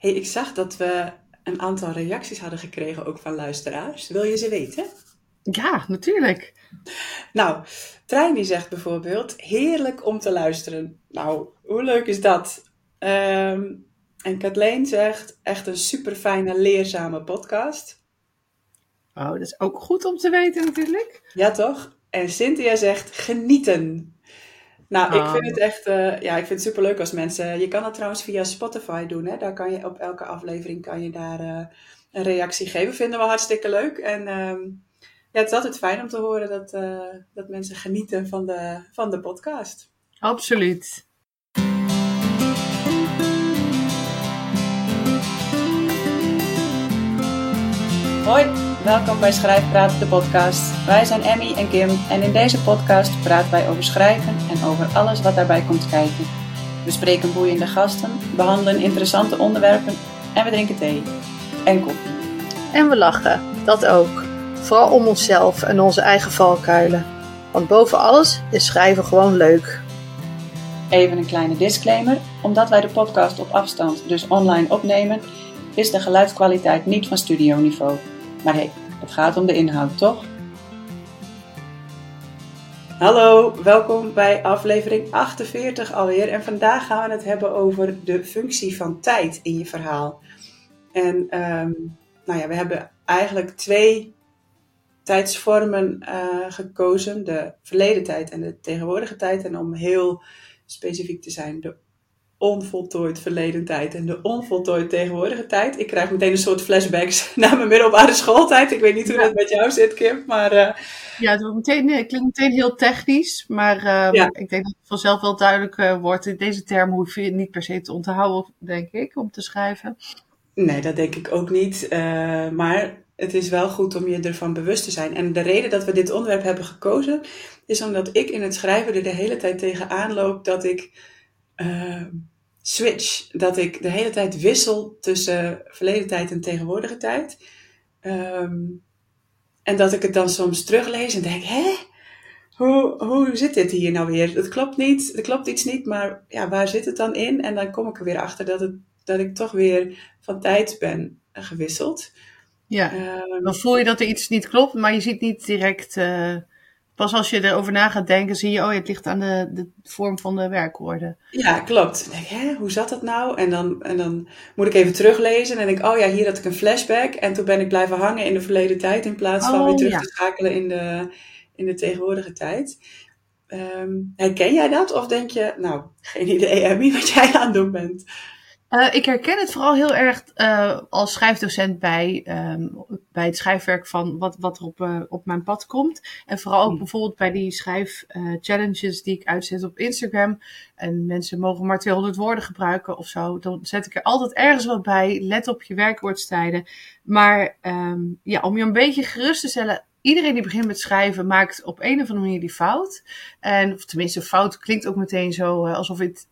hey, ik zag dat we een aantal reacties hadden gekregen ook van luisteraars. Wil je ze weten? Ja, natuurlijk. Nou, Trein die zegt bijvoorbeeld, heerlijk om te luisteren. Nou, hoe leuk is dat? Ehm, en Kathleen zegt, echt een super fijne, leerzame podcast. Oh, dat is ook goed om te weten natuurlijk. Ja, toch? En Cynthia zegt, genieten. Nou, ik Ah. vind het echt, eh, ja, ik vind het super leuk als mensen. Je kan dat trouwens via Spotify doen, hè? Daar kan je op elke aflevering kan je daar eh, een reactie geven. Vinden we hartstikke leuk. En ehm, ja, het is altijd fijn om te horen dat, eh, dat mensen genieten van de, van de podcast. Absoluut. Hoi, welkom bij Schrijfpraat, de podcast. Wij zijn Emmy en Kim en in deze podcast praten wij over schrijven en over alles wat daarbij komt kijken. We spreken boeiende gasten, behandelen interessante onderwerpen en we drinken thee en koffie. En we lachen, dat ook. Vooral om onszelf en onze eigen valkuilen. Want boven alles is schrijven gewoon leuk. Even een kleine disclaimer. Omdat wij de podcast op afstand, dus online opnemen, is de geluidskwaliteit niet van studioniveau. Maar hé, hey, het gaat om de inhoud, toch? Hallo, welkom bij aflevering 48 alweer. En vandaag gaan we het hebben over de functie van tijd in je verhaal. En ehm, nou ja, we hebben eigenlijk twee tijdsvormen uh, gekozen: de verleden tijd en de tegenwoordige tijd. En om heel specifiek te zijn, de onvoltooid verleden tijd en de onvoltooid tegenwoordige tijd. Ik krijg meteen een soort flashbacks naar mijn middelbare schooltijd. Ik weet niet hoe ja. dat met jou zit, Kim, maar... Uh... Ja, het, meteen, het klinkt meteen heel technisch, maar uh, ja. ik denk dat het vanzelf wel duidelijk uh, wordt. Deze term hoef je niet per se te onthouden, denk ik, om te schrijven. Nee, dat denk ik ook niet. Maar het is wel goed om je ervan bewust te zijn. En de reden dat we dit onderwerp hebben gekozen, is omdat ik in het schrijven er de hele tijd tegenaan loop dat ik uh, switch. Dat ik de hele tijd wissel tussen verleden tijd en tegenwoordige tijd. Um, en dat ik het dan soms teruglees en denk, hè? Hoe, hoe zit dit hier nou weer? Het klopt niet, er klopt iets niet, maar ja, waar zit het dan in? En dan kom ik er weer achter dat, het, dat ik toch weer van tijd ben gewisseld. Ja, um, dan voel je dat er iets niet klopt, maar je ziet niet direct... Uh, pas als je erover na gaat denken, zie je, oh, het ligt aan de, de vorm van de werkwoorden. Ja, klopt. Dan denk ik, hè, hoe zat dat nou? En dan, en dan moet ik even teruglezen en denk ik, oh ja, hier had ik een flashback. En toen ben ik blijven hangen in de verleden tijd in plaats van Oh, weer terug ja. te schakelen in de, in de tegenwoordige tijd. Um, herken jij dat? Of denk je, nou, geen idee, Emmy, wat jij aan het doen bent? Uh, ik herken het vooral heel erg uh, als schrijfdocent bij, um, bij het schrijfwerk van wat, wat er op, uh, op mijn pad komt. En vooral ook bijvoorbeeld bij die schrijfchallenges die ik uitzet op Instagram. En mensen mogen maar 200 woorden gebruiken of zo. Dan zet ik er altijd ergens wat bij. Let op je werkwoordstijden. Maar um, ja, om je een beetje gerust te stellen. Iedereen die begint met schrijven maakt op een of andere manier die fout. En, of tenminste, fout klinkt ook meteen zo alsof het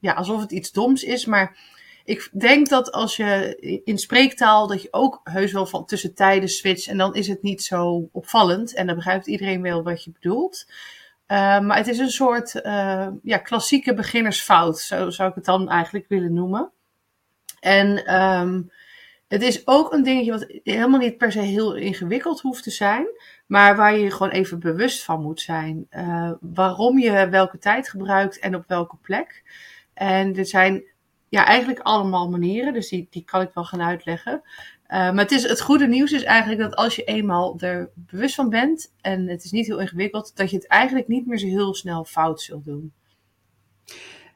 ja, alsof het iets doms is. Maar ik denk dat als je in spreektaal, dat je ook heus wel van tussen tijden switcht. En dan is het niet zo opvallend. En dan begrijpt iedereen wel wat je bedoelt. Uh, maar het is een soort uh, ja, klassieke beginnersfout. Zo zou ik het dan eigenlijk willen noemen. En um, het is ook een dingetje wat helemaal niet per se heel ingewikkeld hoeft te zijn. Maar waar je gewoon even bewust van moet zijn. Uh, waarom je welke tijd gebruikt en op welke plek. En dit zijn ja, eigenlijk allemaal manieren, dus die, die kan ik wel gaan uitleggen. Uh, maar het, is, het goede nieuws is eigenlijk dat als je eenmaal er bewust van bent, en het is niet heel ingewikkeld, dat je het eigenlijk niet meer zo heel snel fout zult doen.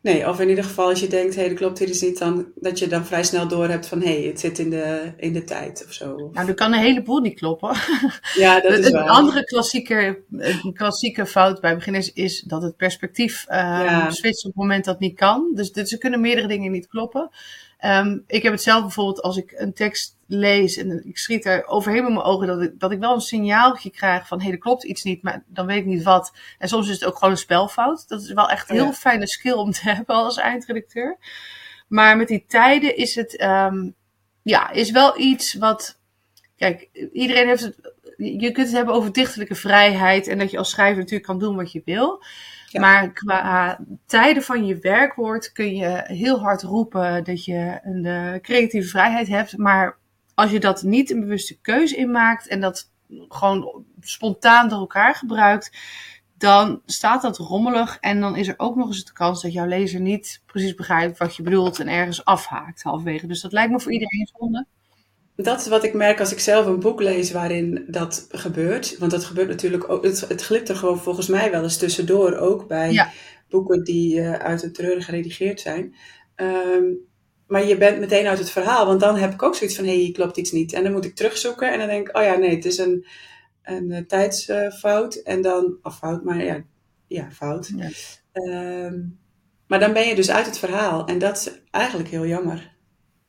Nee, of in ieder geval als je denkt, hé, hey, dat klopt hier is niet, dan, dat je dan vrij snel door hebt van, hé, hey, het zit in de, in de tijd of zo. Nou, er kan een heleboel niet kloppen. Ja, dat is een waar. andere klassieke, klassieke fout bij beginners is dat het perspectief uh, Ja. switcht op het moment dat het niet kan. Dus, dus er kunnen meerdere dingen niet kloppen. Um, ik heb het zelf bijvoorbeeld als ik een tekst lees en ik schiet er overheen met mijn ogen dat ik, dat ik wel een signaaltje krijg van hé, hey, er klopt iets niet, maar dan weet ik niet wat. En soms is het ook gewoon een spelfout. Dat is wel echt een heel Ja. fijne skill om te hebben als eindredacteur. Maar met die tijden is het, um, ja, is wel iets wat, kijk, iedereen heeft het, je kunt het hebben over dichtelijke vrijheid en dat je als schrijver natuurlijk kan doen wat je wil. Maar qua tijden van je werkwoord kun je heel hard roepen dat je een uh, creatieve vrijheid hebt. Maar als je dat niet een bewuste keuze inmaakt en dat gewoon spontaan door elkaar gebruikt, dan staat dat rommelig. En dan is er ook nog eens de kans dat jouw lezer niet precies begrijpt wat je bedoelt en ergens afhaakt halverwege. Dus dat lijkt me voor iedereen zonde. Dat is wat ik merk als ik zelf een boek lees waarin dat gebeurt. Want dat gebeurt natuurlijk ook. Het, het glipt er gewoon volgens mij wel eens tussendoor ook bij boeken die uh, uit het treuren geredigeerd zijn. Ehm, maar je bent meteen uit het verhaal, want dan heb ik ook zoiets van: hé, hey, klopt iets niet. En dan moet ik terugzoeken en dan denk ik: oh ja, nee, het is een, een uh, tijdsfout. en dan, of fout, maar ja, ja fout. Ja. Ehm, maar dan ben je dus uit het verhaal en dat is eigenlijk heel jammer.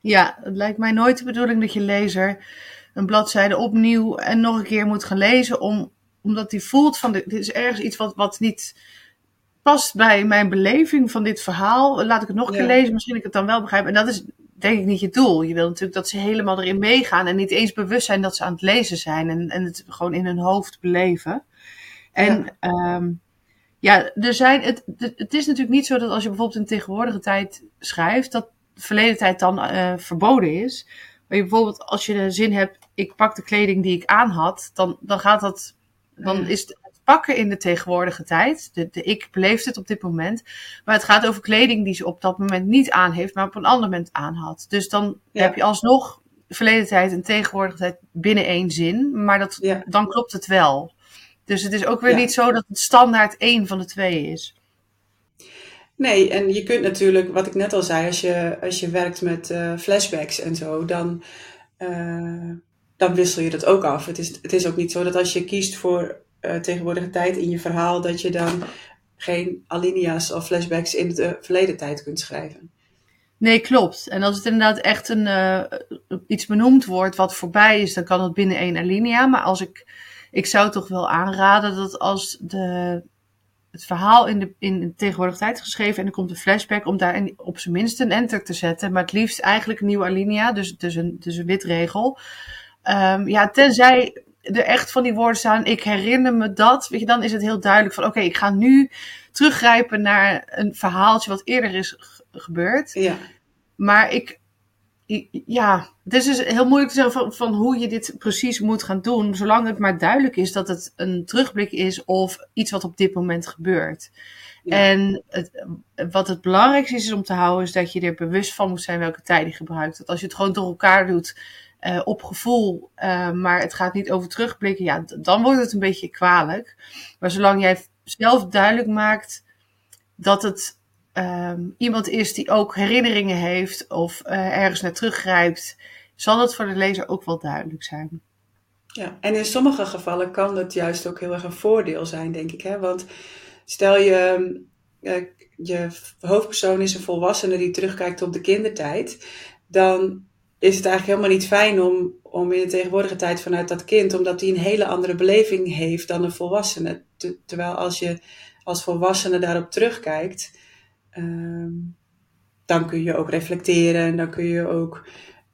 Ja, het lijkt mij nooit de bedoeling dat je lezer een bladzijde opnieuw en nog een keer moet gaan lezen, om, omdat hij voelt van dit is ergens iets wat, wat niet past bij mijn beleving van dit verhaal. Laat ik het nog een keer lezen, misschien ik het dan wel begrijp. En dat is denk ik niet je doel. Je wil natuurlijk dat ze helemaal erin meegaan en niet eens bewust zijn dat ze aan het lezen zijn en, en het gewoon in hun hoofd beleven. En ja. Ehm, ja, er zijn, het, het is natuurlijk niet zo dat als je bijvoorbeeld in tegenwoordige tijd schrijft, dat verleden tijd dan uh, verboden is. Maar je bijvoorbeeld als je de zin hebt, ik pak de kleding die ik aan had, dan, dan gaat dat, dan is het pakken in de tegenwoordige tijd. De, de ik beleeft het op dit moment. Maar het gaat over kleding die ze op dat moment niet aan heeft, maar op een ander moment aan had. Dus dan heb je alsnog verleden tijd en tegenwoordige tijd binnen één zin. Maar dat, ja. dan klopt het wel. Dus het is ook weer ja. niet zo dat het standaard één van de twee is. Nee, en je kunt natuurlijk, wat ik net al zei, als je, als je werkt met uh, flashbacks en zo, dan, uh, dan wissel je dat ook af. Het is, het is ook niet zo dat als je kiest voor uh, tegenwoordige tijd in je verhaal, dat je dan geen alinea's of flashbacks in de verleden tijd kunt schrijven. Nee, klopt. En als het inderdaad echt een, iets benoemd wordt wat voorbij is, dan kan het binnen één alinea. Maar als ik, ik zou toch wel aanraden dat als de, het verhaal in de, in de tegenwoordige tijd geschreven en er komt een flashback, om daar op zijn minst een enter te zetten. Maar het liefst eigenlijk een nieuwe alinea, dus, dus, een, dus een witregel. Um, ja, tenzij er echt van die woorden staan, ik herinner me dat, weet je, dan is het heel duidelijk van, oké, okay, ik ga nu teruggrijpen naar een verhaaltje wat eerder is gebeurd. Ja. Maar ik, ja, het is dus heel moeilijk te zeggen van, van, hoe je dit precies moet gaan doen, zolang het maar duidelijk is dat het een terugblik is of iets wat op dit moment gebeurt. Ja. En het, wat het belangrijkste is, is om te houden, is dat je er bewust van moet zijn welke tijd je gebruikt. Dat als je het gewoon door elkaar doet, uh, op gevoel, uh, maar het gaat niet over terugblikken, ja, dan wordt het een beetje kwalijk. Maar zolang jij zelf duidelijk maakt dat het um, iemand is die ook herinneringen heeft of uh, ergens naar teruggrijpt, zal het voor de lezer ook wel duidelijk zijn. Ja, en in sommige gevallen kan dat juist ook heel erg een voordeel zijn, denk ik. Hè? Want stel je, je hoofdpersoon is een volwassene die terugkijkt op de kindertijd, dan is het eigenlijk helemaal niet fijn om, om in de tegenwoordige tijd vanuit dat kind, omdat die een hele andere beleving heeft dan een volwassene. terwijl als je als volwassene daarop terugkijkt, uh, dan kun je ook reflecteren en dan kun je ook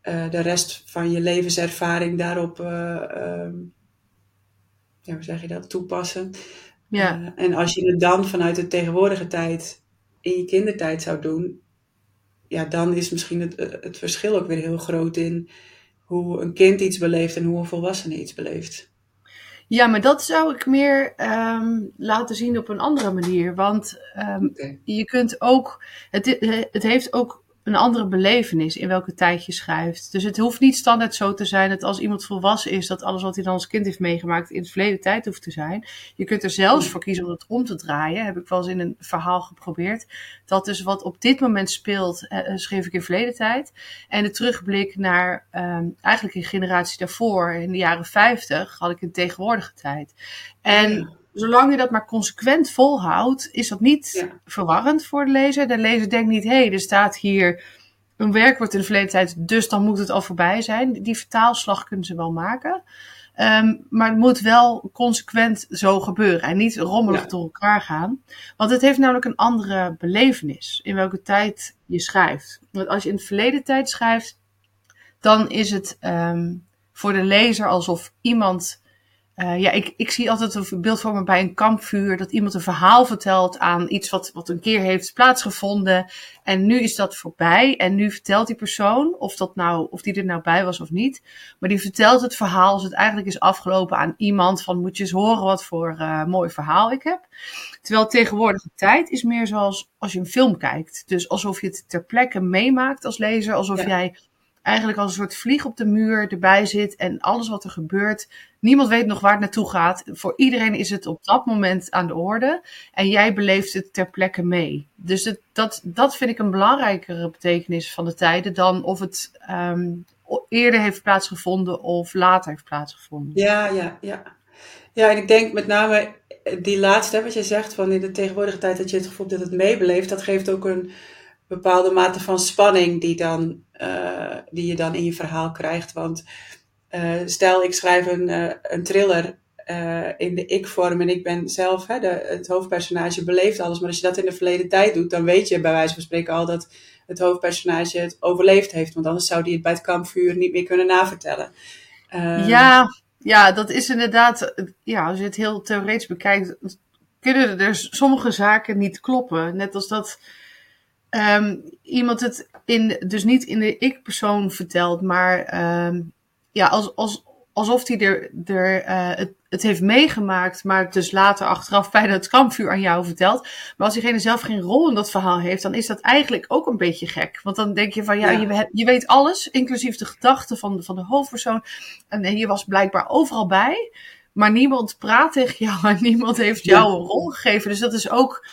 uh, de rest van je levenservaring daarop, uh, ja, hoe zeg je dat, toepassen. Ja. en als je het dan vanuit de tegenwoordige tijd in je kindertijd zou doen, ja, dan is misschien het, het verschil ook weer heel groot in hoe een kind iets beleeft en hoe een volwassene iets beleeft. Ja, maar dat zou ik meer um, laten zien op een andere manier. Want um, okay. je kunt ook. Het, het heeft ook een andere belevenis in welke tijd je schrijft. Dus het hoeft niet standaard zo te zijn dat als iemand volwassen is, dat alles wat hij dan als kind heeft meegemaakt in het verleden tijd hoeft te zijn. Je kunt er zelfs voor kiezen om het om te draaien. Heb ik wel eens in een verhaal geprobeerd. Dat dus wat op dit moment speelt, eh, schreef ik in verleden tijd. En de terugblik naar um, eigenlijk een generatie daarvoor, in de jaren 50, had ik in tegenwoordige tijd. En zolang je dat maar consequent volhoudt, is dat niet ja. verwarrend voor de lezer. De lezer denkt niet, hé, hey, er staat hier een werkwoord in de verleden tijd, dus dan moet het al voorbij zijn. Die vertaalslag kunnen ze wel maken. Um, maar het moet wel consequent zo gebeuren en niet rommelig ja. door elkaar gaan. Want het heeft namelijk een andere belevenis in welke tijd je schrijft. Want als je in de verleden tijd schrijft, dan is het um, voor de lezer alsof iemand uh, ja, ik, ik zie altijd een beeld voor me bij een kampvuur. Dat iemand een verhaal vertelt aan iets wat, wat een keer heeft plaatsgevonden. En nu is dat voorbij. En nu vertelt die persoon, of, dat nou, of die er nou bij was of niet. Maar die vertelt het verhaal als het eigenlijk is afgelopen aan iemand. Van moet je eens horen wat voor uh, mooi verhaal ik heb. Terwijl tegenwoordige tijd is meer zoals als je een film kijkt. Dus alsof je het ter plekke meemaakt als lezer. Alsof jij eigenlijk als een soort vlieg op de muur erbij zit en alles wat er gebeurt, niemand weet nog waar het naartoe gaat. Voor iedereen is het op dat moment aan de orde en jij beleeft het ter plekke mee. Dus het, dat, dat vind ik een belangrijkere betekenis van de tijden dan of het um, eerder heeft plaatsgevonden of later heeft plaatsgevonden. Ja, ja, ja. Ja, en ik denk met name die laatste, wat je zegt, van in de tegenwoordige tijd dat je het gevoel dat het meebeleeft, dat geeft ook een bepaalde mate van spanning die, dan, uh, die je dan in je verhaal krijgt. Want uh, stel, ik schrijf een, uh, een thriller in de ik-vorm en ik ben zelf hè, de, het hoofdpersonage, beleeft alles. Maar als je dat in de verleden tijd doet, dan weet je bij wijze van spreken al dat het hoofdpersonage het overleefd heeft. Want anders zou die het bij het kampvuur niet meer kunnen navertellen. Ehm, ja, ja, dat is inderdaad, ja, als je het heel theoretisch bekijkt, kunnen er sommige zaken niet kloppen. Net als dat um, iemand het in, dus niet in de ik-persoon vertelt, maar um, ja, als, als, alsof hij er, er uh, het, het heeft meegemaakt, maar het dus later achteraf bij het kampvuur aan jou vertelt. Maar als diegene zelf geen rol in dat verhaal heeft, dan is dat eigenlijk ook een beetje gek. Want dan denk je van ja, Je, je weet alles, inclusief de gedachten van, van de hoofdpersoon. En je was blijkbaar overal bij. Maar niemand praat tegen jou en niemand heeft jou een rol gegeven. Dus dat is ook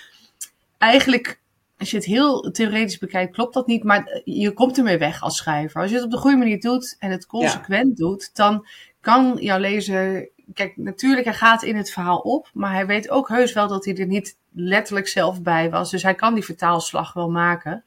eigenlijk als je het heel theoretisch bekijkt, klopt dat niet. Maar je komt ermee weg als schrijver. Als je het op de goede manier doet en het consequent doet, dan kan jouw lezer. Kijk, natuurlijk, hij gaat in het verhaal op. Maar hij weet ook heus wel dat hij er niet letterlijk zelf bij was. Dus hij kan die vertaalslag wel maken.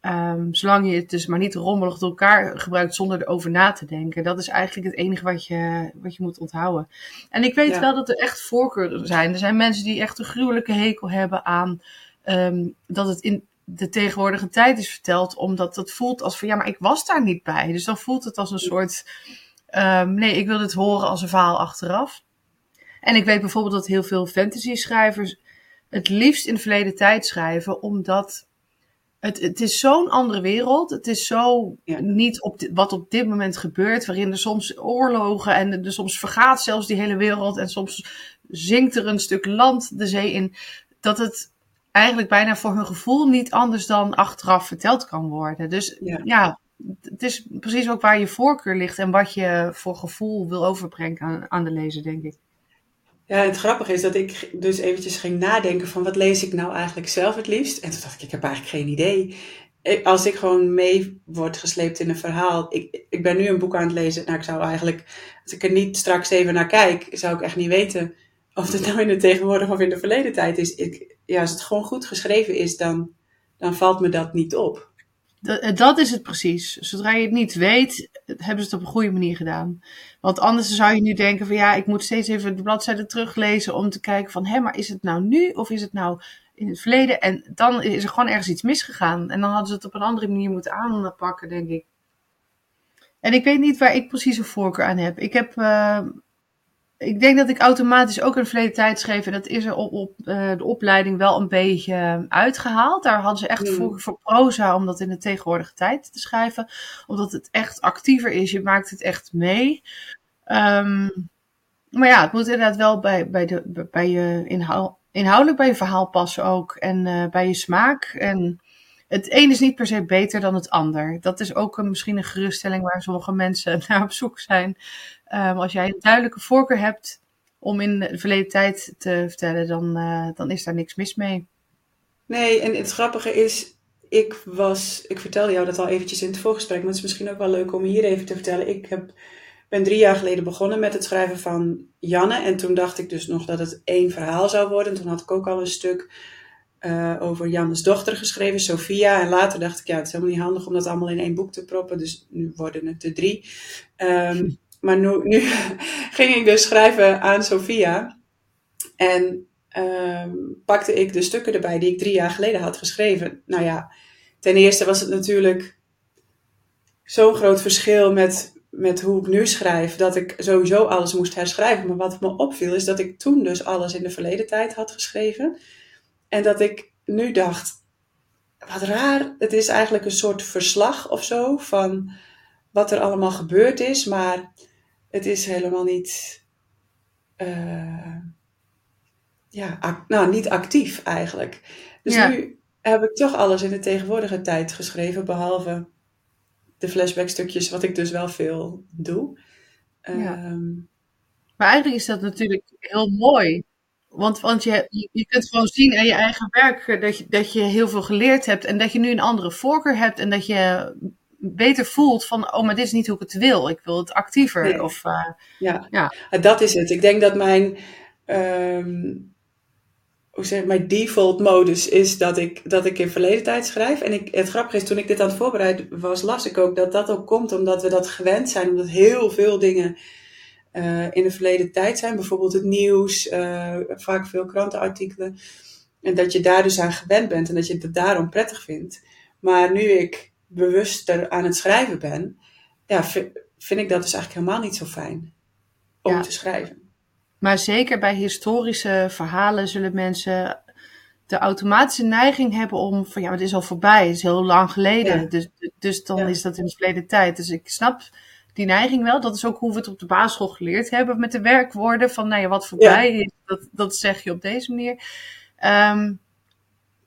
Um, zolang je het dus maar niet rommelig door elkaar gebruikt zonder erover na te denken. Dat is eigenlijk het enige wat je, wat je moet onthouden. En ik weet wel dat er echt voorkeuren zijn. Er zijn mensen die echt een gruwelijke hekel hebben aan um, dat het in de tegenwoordige tijd is verteld, omdat het voelt als van ja, maar ik was daar niet bij. Dus dan voelt het als een soort. Um, nee, ik wil het horen als een verhaal achteraf. En ik weet bijvoorbeeld dat heel veel fantasy-schrijvers het liefst in de verleden tijd schrijven, omdat het, het is zo'n andere wereld. Het is zo niet op wat op dit moment gebeurt, waarin er soms oorlogen en er soms vergaat zelfs die hele wereld en soms zinkt er een stuk land de zee in. Dat het eigenlijk bijna voor hun gevoel niet anders dan achteraf verteld kan worden. Dus ja, het is precies ook waar je voorkeur ligt en wat je voor gevoel wil overbrengen aan, aan de lezer, denk ik. Ja, het grappige is dat ik dus eventjes ging nadenken van wat lees ik nou eigenlijk zelf het liefst. En toen dacht ik, ik heb eigenlijk geen idee. Als ik gewoon mee word gesleept in een verhaal. Ik, ik ben nu een boek aan het lezen. Nou, ik zou eigenlijk, als ik er niet straks even naar kijk, zou ik echt niet weten of het nou in de tegenwoordige of in de verleden tijd is. Ik, ja, als het gewoon goed geschreven is, dan, dan valt me dat niet op. Dat, eh, dat is het precies. Zodra je het niet weet, hebben ze het op een goede manier gedaan. Want anders zou je nu denken van ja, ik moet steeds even de bladzijde teruglezen om te kijken van hé, maar is het nou nu of is het nou in het verleden? En dan is er gewoon ergens iets misgegaan. En dan hadden ze het op een andere manier moeten aanpakken, denk ik. En ik weet niet waar ik precies een voorkeur aan heb. Ik heb uh, ik denk dat ik automatisch ook een verleden tijd schreef. En dat is er op, op uh, de opleiding wel een beetje uitgehaald. Daar hadden ze echt mm. voor, voor proza om dat in de tegenwoordige tijd te schrijven. Omdat het echt actiever is. Je maakt het echt mee. Um, maar ja, het moet inderdaad wel bij, bij, de, bij je inhoud, inhoudelijk bij je verhaal passen ook. En uh, bij je smaak. En het een is niet per se beter dan het ander. Dat is ook een, misschien een geruststelling waar sommige mensen naar op zoek zijn. Um, als jij een duidelijke voorkeur hebt om in de verleden tijd te vertellen, dan, uh, dan is daar niks mis mee. Nee, en het grappige is, ik was, ik vertelde jou dat al eventjes in het voorgesprek, maar het is misschien ook wel leuk om hier even te vertellen. Ik heb, ben drie jaar geleden begonnen met het schrijven van Janne. En toen dacht ik dus nog dat het één verhaal zou worden. Toen had ik ook al een stuk uh, over Jannes dochter geschreven, Sophia. En later dacht ik, ja, het is helemaal niet handig om dat allemaal in één boek te proppen. Dus nu worden het er drie. Um, maar nu, nu ging ik dus schrijven aan Sophia. En um, pakte ik de stukken erbij die ik drie jaar geleden had geschreven. Nou ja, ten eerste was het natuurlijk zo'n groot verschil met met hoe ik nu schrijf, dat ik sowieso alles moest herschrijven. Maar wat me opviel is dat ik toen dus alles in de verleden tijd had geschreven. En dat ik nu dacht, wat raar, het is eigenlijk een soort verslag of zo van wat er allemaal gebeurd is. Maar het is helemaal niet, uh, ja, nou, niet actief eigenlijk. Dus nu heb ik toch alles in de tegenwoordige tijd geschreven, behalve de flashback-stukjes, wat ik dus wel veel doe. Ja. Ehm, maar eigenlijk is dat natuurlijk heel mooi. Want, want je, je kunt gewoon zien aan je eigen werk eh, dat je, dat je heel veel geleerd hebt en dat je nu een andere voorkeur hebt en dat je beter voelt van, oh, maar dit is niet hoe ik het wil. Ik wil het actiever. Of, uh, ja. ja, dat is het. Ik denk dat mijn, um, hoe zeg mijn default modus is dat ik, dat ik in verleden tijd schrijf. En ik, het grappige is, toen ik dit aan het voorbereiden was, las ik ook dat dat ook komt omdat we dat gewend zijn. Omdat heel veel dingen uh, in de verleden tijd zijn. Bijvoorbeeld het nieuws, uh, vaak veel krantenartikelen. En dat je daar dus aan gewend bent en dat je het daarom prettig vindt. Maar nu ik bewuster aan het schrijven ben, ja, vind ik dat dus eigenlijk helemaal niet zo fijn om te schrijven. Maar zeker bij historische verhalen zullen mensen de automatische neiging hebben om van ja, het is al voorbij, het is heel lang geleden. Dus, dus dan is dat in de verleden tijd. Dus ik snap die neiging wel. Dat is ook hoe we het op de basisschool geleerd hebben met de werkwoorden. Van nou ja, wat voorbij is, dat, dat zeg je op deze manier. Um,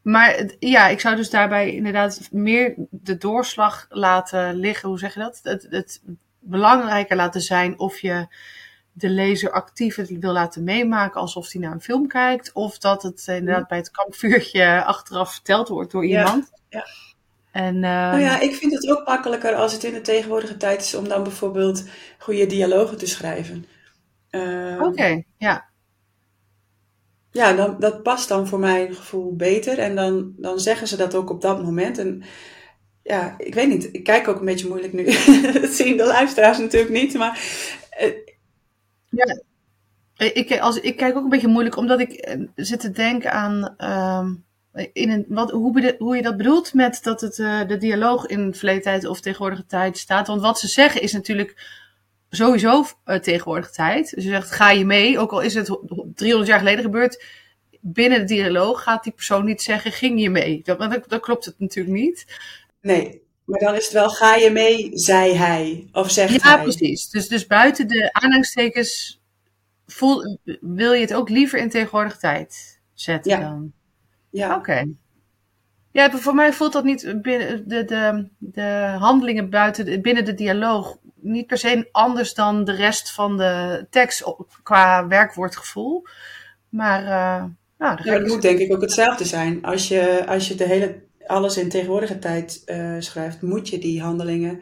maar ja, ik zou dus daarbij inderdaad meer de doorslag laten liggen. Hoe zeg je dat? Het, het belangrijker laten zijn of je de lezer actief het wil laten meemaken alsof hij naar een film kijkt. Of dat het inderdaad bij het kampvuurtje achteraf verteld wordt door iemand. Ja. En, uh... Nou ja, ik vind het ook makkelijker als het in de tegenwoordige tijd is om dan bijvoorbeeld goede dialogen te schrijven. Uh, Oké, ja ja, dan, dat past dan voor mijn gevoel beter. En dan, dan zeggen ze dat ook op dat moment. En ja, ik weet niet. Ik kijk ook een beetje moeilijk nu. dat zien de luisteraars natuurlijk niet. Maar. Uh, ja. Ik, als, ik kijk ook een beetje moeilijk, omdat ik uh, zit te denken aan. Uh, in een, wat, hoe, hoe je dat bedoelt met dat het, uh, de dialoog in verleden tijd of tegenwoordige tijd staat. Want wat ze zeggen is natuurlijk sowieso uh, tegenwoordig tijd. Dus je zegt, ga je mee? Ook al is het 300 jaar geleden gebeurd. Binnen de dialoog gaat die persoon niet zeggen, ging je mee? Dat, dat, dat klopt het natuurlijk niet. Nee, maar dan is het wel, ga je mee, zei hij. Of zegt ja, hij. Ja, precies. Dus, dus buiten de aanhalingstekens voel, wil je het ook liever in tegenwoordige tijd zetten ja. dan? Ja. Oké. Ja, voor mij voelt dat niet binnen de, de, de handelingen buiten, binnen de dialoog niet per se anders dan de rest van de tekst qua werkwoordgevoel. Maar uh, nou, ja, het moet denk ik ook hetzelfde zijn. Als je, als je de hele, alles in tegenwoordige tijd uh, schrijft, moet je die handelingen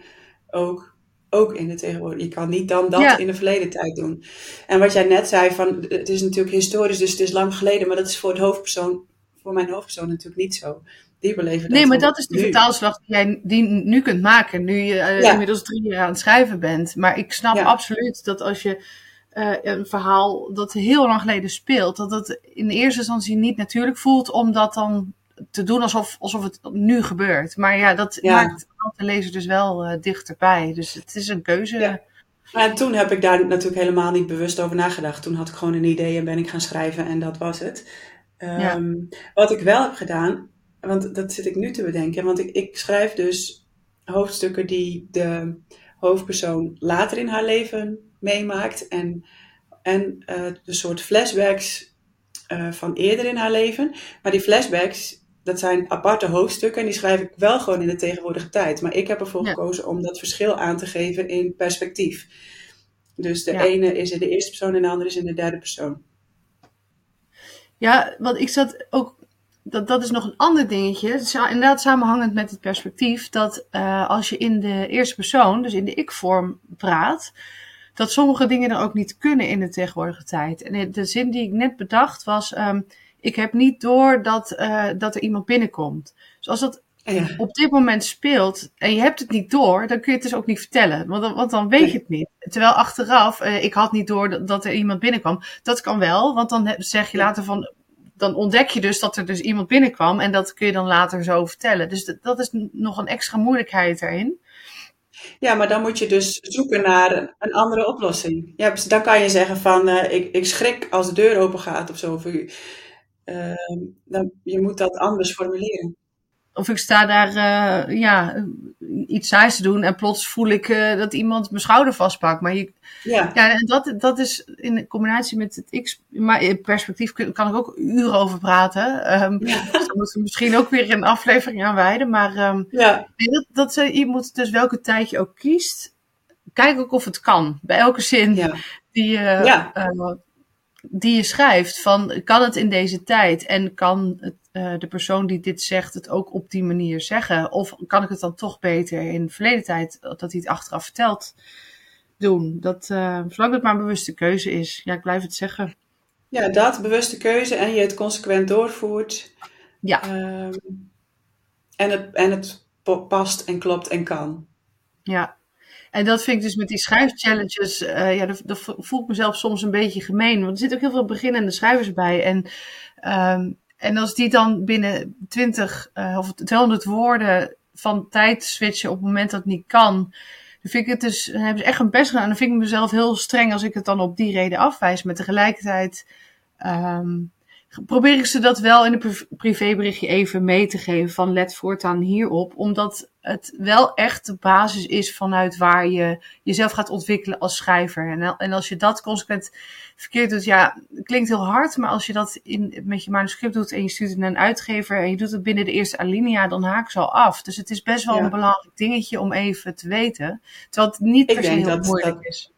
ook, ook in de tegenwoordige. Je kan niet dan dat in de verleden tijd doen. En wat jij net zei, van, het is natuurlijk historisch, dus het is lang geleden, maar dat is voor het hoofdpersoon, voor mijn hoofdpersoon natuurlijk niet zo die beleven Nee, maar dat is de vertaalslag die jij die nu kunt maken, nu je uh, inmiddels drie jaar aan het schrijven bent. Maar ik snap absoluut dat als je uh, een verhaal dat heel lang geleden speelt, dat het in eerste instantie niet natuurlijk voelt om dat dan te doen alsof, alsof het nu gebeurt. Maar ja, dat maakt de lezer dus wel uh, dichterbij. Dus het is een keuze. Ja. En toen heb ik daar natuurlijk helemaal niet bewust over nagedacht. Toen had ik gewoon een idee en ben ik gaan schrijven en dat was het. Um, wat ik wel heb gedaan, want dat zit ik nu te bedenken. Want ik, ik schrijf dus hoofdstukken die de hoofdpersoon later in haar leven meemaakt. En, en uh, de soort flashbacks uh, van eerder in haar leven. Maar die flashbacks, dat zijn aparte hoofdstukken. En die schrijf ik wel gewoon in de tegenwoordige tijd. Maar ik heb ervoor gekozen om dat verschil aan te geven in perspectief. Dus de ene is in de eerste persoon en de andere is in de derde persoon. Ja, want ik zat ook dat, dat is nog een ander dingetje. Inderdaad, samenhangend met het perspectief. Dat uh, als je in de eerste persoon, dus in de ik-vorm, praat. Dat sommige dingen er ook niet kunnen in de tegenwoordige tijd. En de zin die ik net bedacht was: um, Ik heb niet door dat, uh, dat er iemand binnenkomt. Dus als dat ja. op dit moment speelt en je hebt het niet door, dan kun je het dus ook niet vertellen. Want dan, want dan weet je het niet. Terwijl achteraf, uh, ik had niet door dat, dat, er iemand binnenkwam. Dat kan wel, want dan zeg je later van, dan ontdek je dus dat er dus iemand binnenkwam en dat kun je dan later zo vertellen. Dus dat, is nog een extra moeilijkheid erin. Ja, maar dan moet je dus zoeken naar een, andere oplossing. Ja, dus dan kan je zeggen van, uh, ik, ik schrik als de deur open gaat of zo voor u. Uh, dan, je moet dat anders formuleren of ik sta daar uh, ja, iets saais te doen en plots voel ik uh, dat iemand mijn schouder vastpakt. Maar je, ja. ja, en dat, dat is in combinatie met het X, maar in perspectief kan ik ook uren over praten. Um, ja. Dus moeten we misschien ook weer een aflevering aan wijden. Maar um, ja. dat, dat, je moet dus welke tijd je ook kiest, kijk ook of het kan. Bij elke zin ja. die je. Ja. Uh, die je schrijft. Van kan het in deze tijd en kan het, uh, de persoon die dit zegt het ook op die manier zeggen? Of kan ik het dan toch beter in de verleden tijd, dat hij het achteraf vertelt, doen? Dat, uh, zolang het maar een bewuste keuze is. Ja, ik blijf het zeggen. Ja, dat, bewuste keuze en je het consequent doorvoert. Ja. Um, en, het, en het past en klopt en kan. Ja, en dat vind ik dus met die schrijfchallenges, uh, ja, dat, voel ik mezelf soms een beetje gemeen. Want er zitten ook heel veel beginnende schrijvers bij. En, um, en als die dan binnen 20 uh, of 200 woorden van tijd switchen op het moment dat het niet kan. Dan vind ik het dus, dan hebben ze echt een best gedaan. En dan vind ik mezelf heel streng als ik het dan op die reden afwijs. Maar tegelijkertijd um, probeer ik ze dat wel in een privéberichtje even mee te geven van let voortaan hierop. Omdat het wel echt de basis is vanuit waar je jezelf gaat ontwikkelen als schrijver. En, en als je dat consequent verkeerd doet, ja, klinkt heel hard, maar als je dat in, met je manuscript doet en je stuurt het naar een uitgever en je doet het binnen de eerste alinea, dan haak ze al af. Dus het is best wel een belangrijk dingetje om even te weten. Terwijl het niet per se heel dat, moeilijk dat, is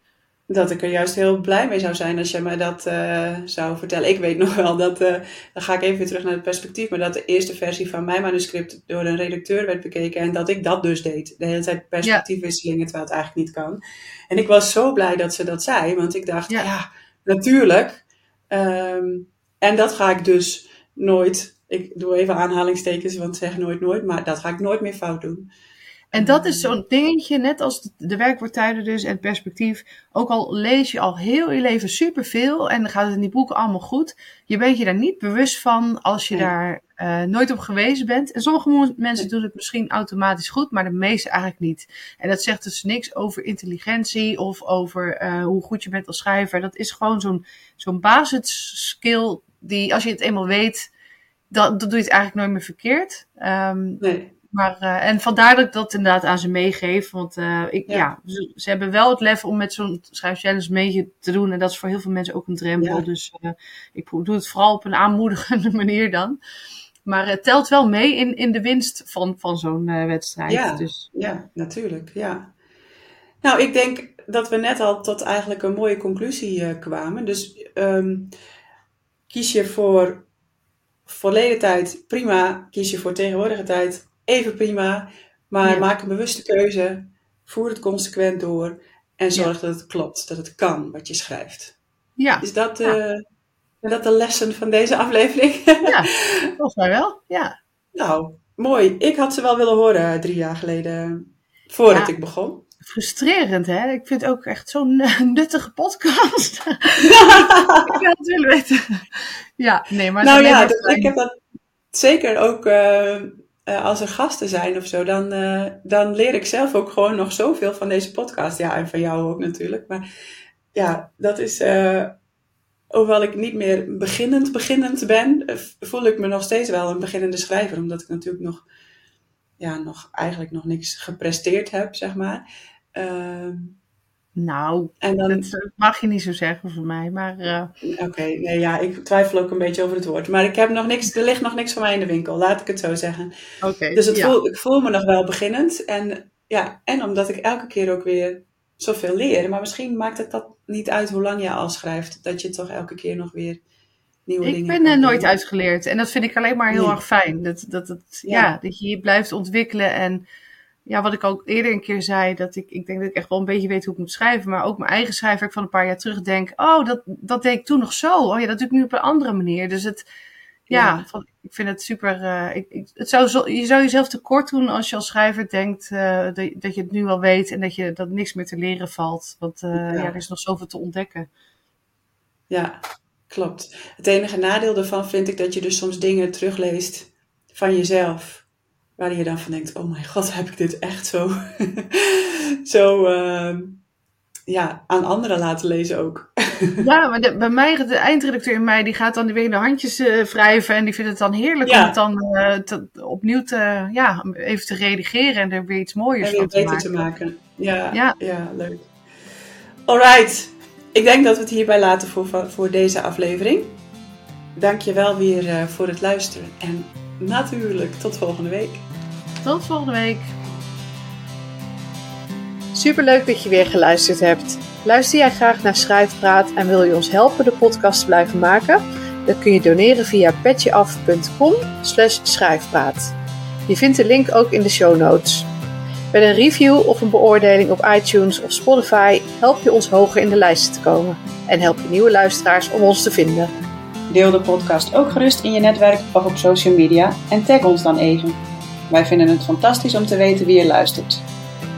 dat ik er juist heel blij mee zou zijn als je mij dat uh, zou vertellen. Ik weet nog wel dat, uh, dan ga ik even weer terug naar het perspectief, maar dat de eerste versie van mijn manuscript door een redacteur werd bekeken en dat ik dat dus deed. De hele tijd perspectiefwisselingen, terwijl het eigenlijk niet kan. En ik was zo blij dat ze dat zei, want ik dacht, ja, ja natuurlijk. Um, en dat ga ik dus nooit, ik doe even aanhalingstekens, want zeg nooit nooit, maar dat ga ik nooit meer fout doen. En dat is zo'n dingetje, net als de werkwoordtijden dus en het perspectief. Ook al lees je al heel je leven superveel en dan gaat het in die boeken allemaal goed. Je bent je daar niet bewust van als je daar uh, nooit op gewezen bent. En sommige mensen doen het misschien automatisch goed, maar de meeste eigenlijk niet. En dat zegt dus niks over intelligentie of over uh, hoe goed je bent als schrijver. Dat is gewoon zo'n zo'n basisskill die als je het eenmaal weet, dan, dan doe je het eigenlijk nooit meer verkeerd. Um, nee. Maar, uh, en vandaar dat ik dat inderdaad aan ze meegeef. Want uh, ik, ja. ze, ze, hebben wel het lef om met zo'n schrijfchallenge mee te doen. En dat is voor heel veel mensen ook een drempel. Ja. Dus uh, ik doe het vooral op een aanmoedigende manier dan. Maar het telt wel mee in, in de winst van, van zo'n wedstrijd. Ja, dus, ja, natuurlijk. Ja. Nou, ik denk dat we net al tot eigenlijk een mooie conclusie kwamen. Dus um, kies je voor verleden tijd, prima. Kies je voor tegenwoordige tijd, even prima. Maar maak een bewuste keuze, voer het consequent door en zorg dat het klopt, dat het kan wat je schrijft. Ja. Is dat, uh, dat de lessen van deze aflevering? ja, volgens mij wel, ja. Nou, mooi. Ik had ze wel willen horen drie jaar geleden, voordat ik begon. Frustrerend, hè? Ik vind het ook echt zo'n nuttige podcast. ik had het willen weten. Ja, nee, maar... Nou ja, ik heb dat zeker ook... Uh, uh, als er gasten zijn of zo, dan, uh, dan leer ik zelf ook gewoon nog zoveel van deze podcast. Ja, en van jou ook natuurlijk. Maar ja, dat is. Uh, hoewel ik niet meer beginnend beginnend ben, voel ik me nog steeds wel een beginnende schrijver. Omdat ik natuurlijk nog, ja, nog eigenlijk nog niks gepresteerd heb, zeg maar. Nou, en dan, dat mag je niet zo zeggen voor mij, maar... Uh... Oké, nee, ja, ik twijfel ook een beetje over het woord. Maar ik heb nog niks, er ligt nog niks van mij in de winkel, laat ik het zo zeggen. Oké. dus het ja. voel, ik voel me nog wel beginnend. En, ja, en omdat ik elke keer ook weer zoveel leer. Maar misschien maakt het dat niet uit hoe lang je al schrijft. Dat je toch elke keer nog weer nieuwe ik dingen... Ik ben er nooit uitgeleerd. En dat vind ik alleen maar heel nee. erg fijn. Dat, dat, dat, ja. ja. dat je je blijft ontwikkelen en ja, wat ik ook eerder een keer zei, dat ik, ik denk dat ik echt wel een beetje weet hoe ik moet schrijven, maar ook mijn eigen schrijfwerk van een paar jaar terug denk, oh, dat, dat deed ik toen nog zo. Oh ja, dat doe ik nu op een andere manier. Dus het, ja, ja. Van, ik vind het super, uh, ik, ik, het zou zo, je zou jezelf tekort doen als je als schrijver denkt uh, dat, dat je het nu al weet en dat je dat niks meer te leren valt. Want uh, ja. ja, er is nog zoveel te ontdekken. Ja, klopt. Het enige nadeel daarvan vind ik dat je dus soms dingen terugleest van jezelf waar je dan van denkt, oh mijn god, heb ik dit echt zo, zo ehm, ja, aan anderen laten lezen ook. ja, maar de, bij mij, de eindredacteur in mij, die gaat dan weer de handjes uh, wrijven en die vindt het dan heerlijk om het dan uh, te, opnieuw te, ja, even te redigeren en er weer iets mooiers van te maken. te maken. Ja, ja. ja leuk. Alright, ik denk dat we het hierbij laten voor, voor deze aflevering. Dank je wel weer uh, voor het luisteren en natuurlijk tot volgende week. Tot volgende week. Superleuk dat je weer geluisterd hebt. Luister jij graag naar Schrijfpraat en wil je ons helpen de podcast te blijven maken? Dan kun je doneren via petjeaf.com schrijfpraat. Je vindt de link ook in de show notes. Met een review of een beoordeling op iTunes of Spotify help je ons hoger in de lijsten te komen en help je nieuwe luisteraars om ons te vinden. Deel de podcast ook gerust in je netwerk of op social media en tag ons dan even. Wij vinden het fantastisch om te weten wie je luistert.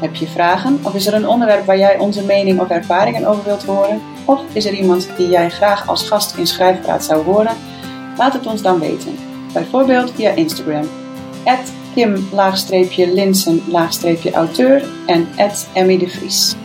Heb je vragen of is er een onderwerp waar jij onze mening of ervaringen over wilt horen? Of is er iemand die jij graag als gast in Schrijfpraat zou horen? Laat het ons dan weten. Bijvoorbeeld via Instagram. Kim-Linsen-auteur en Emmy de Vries.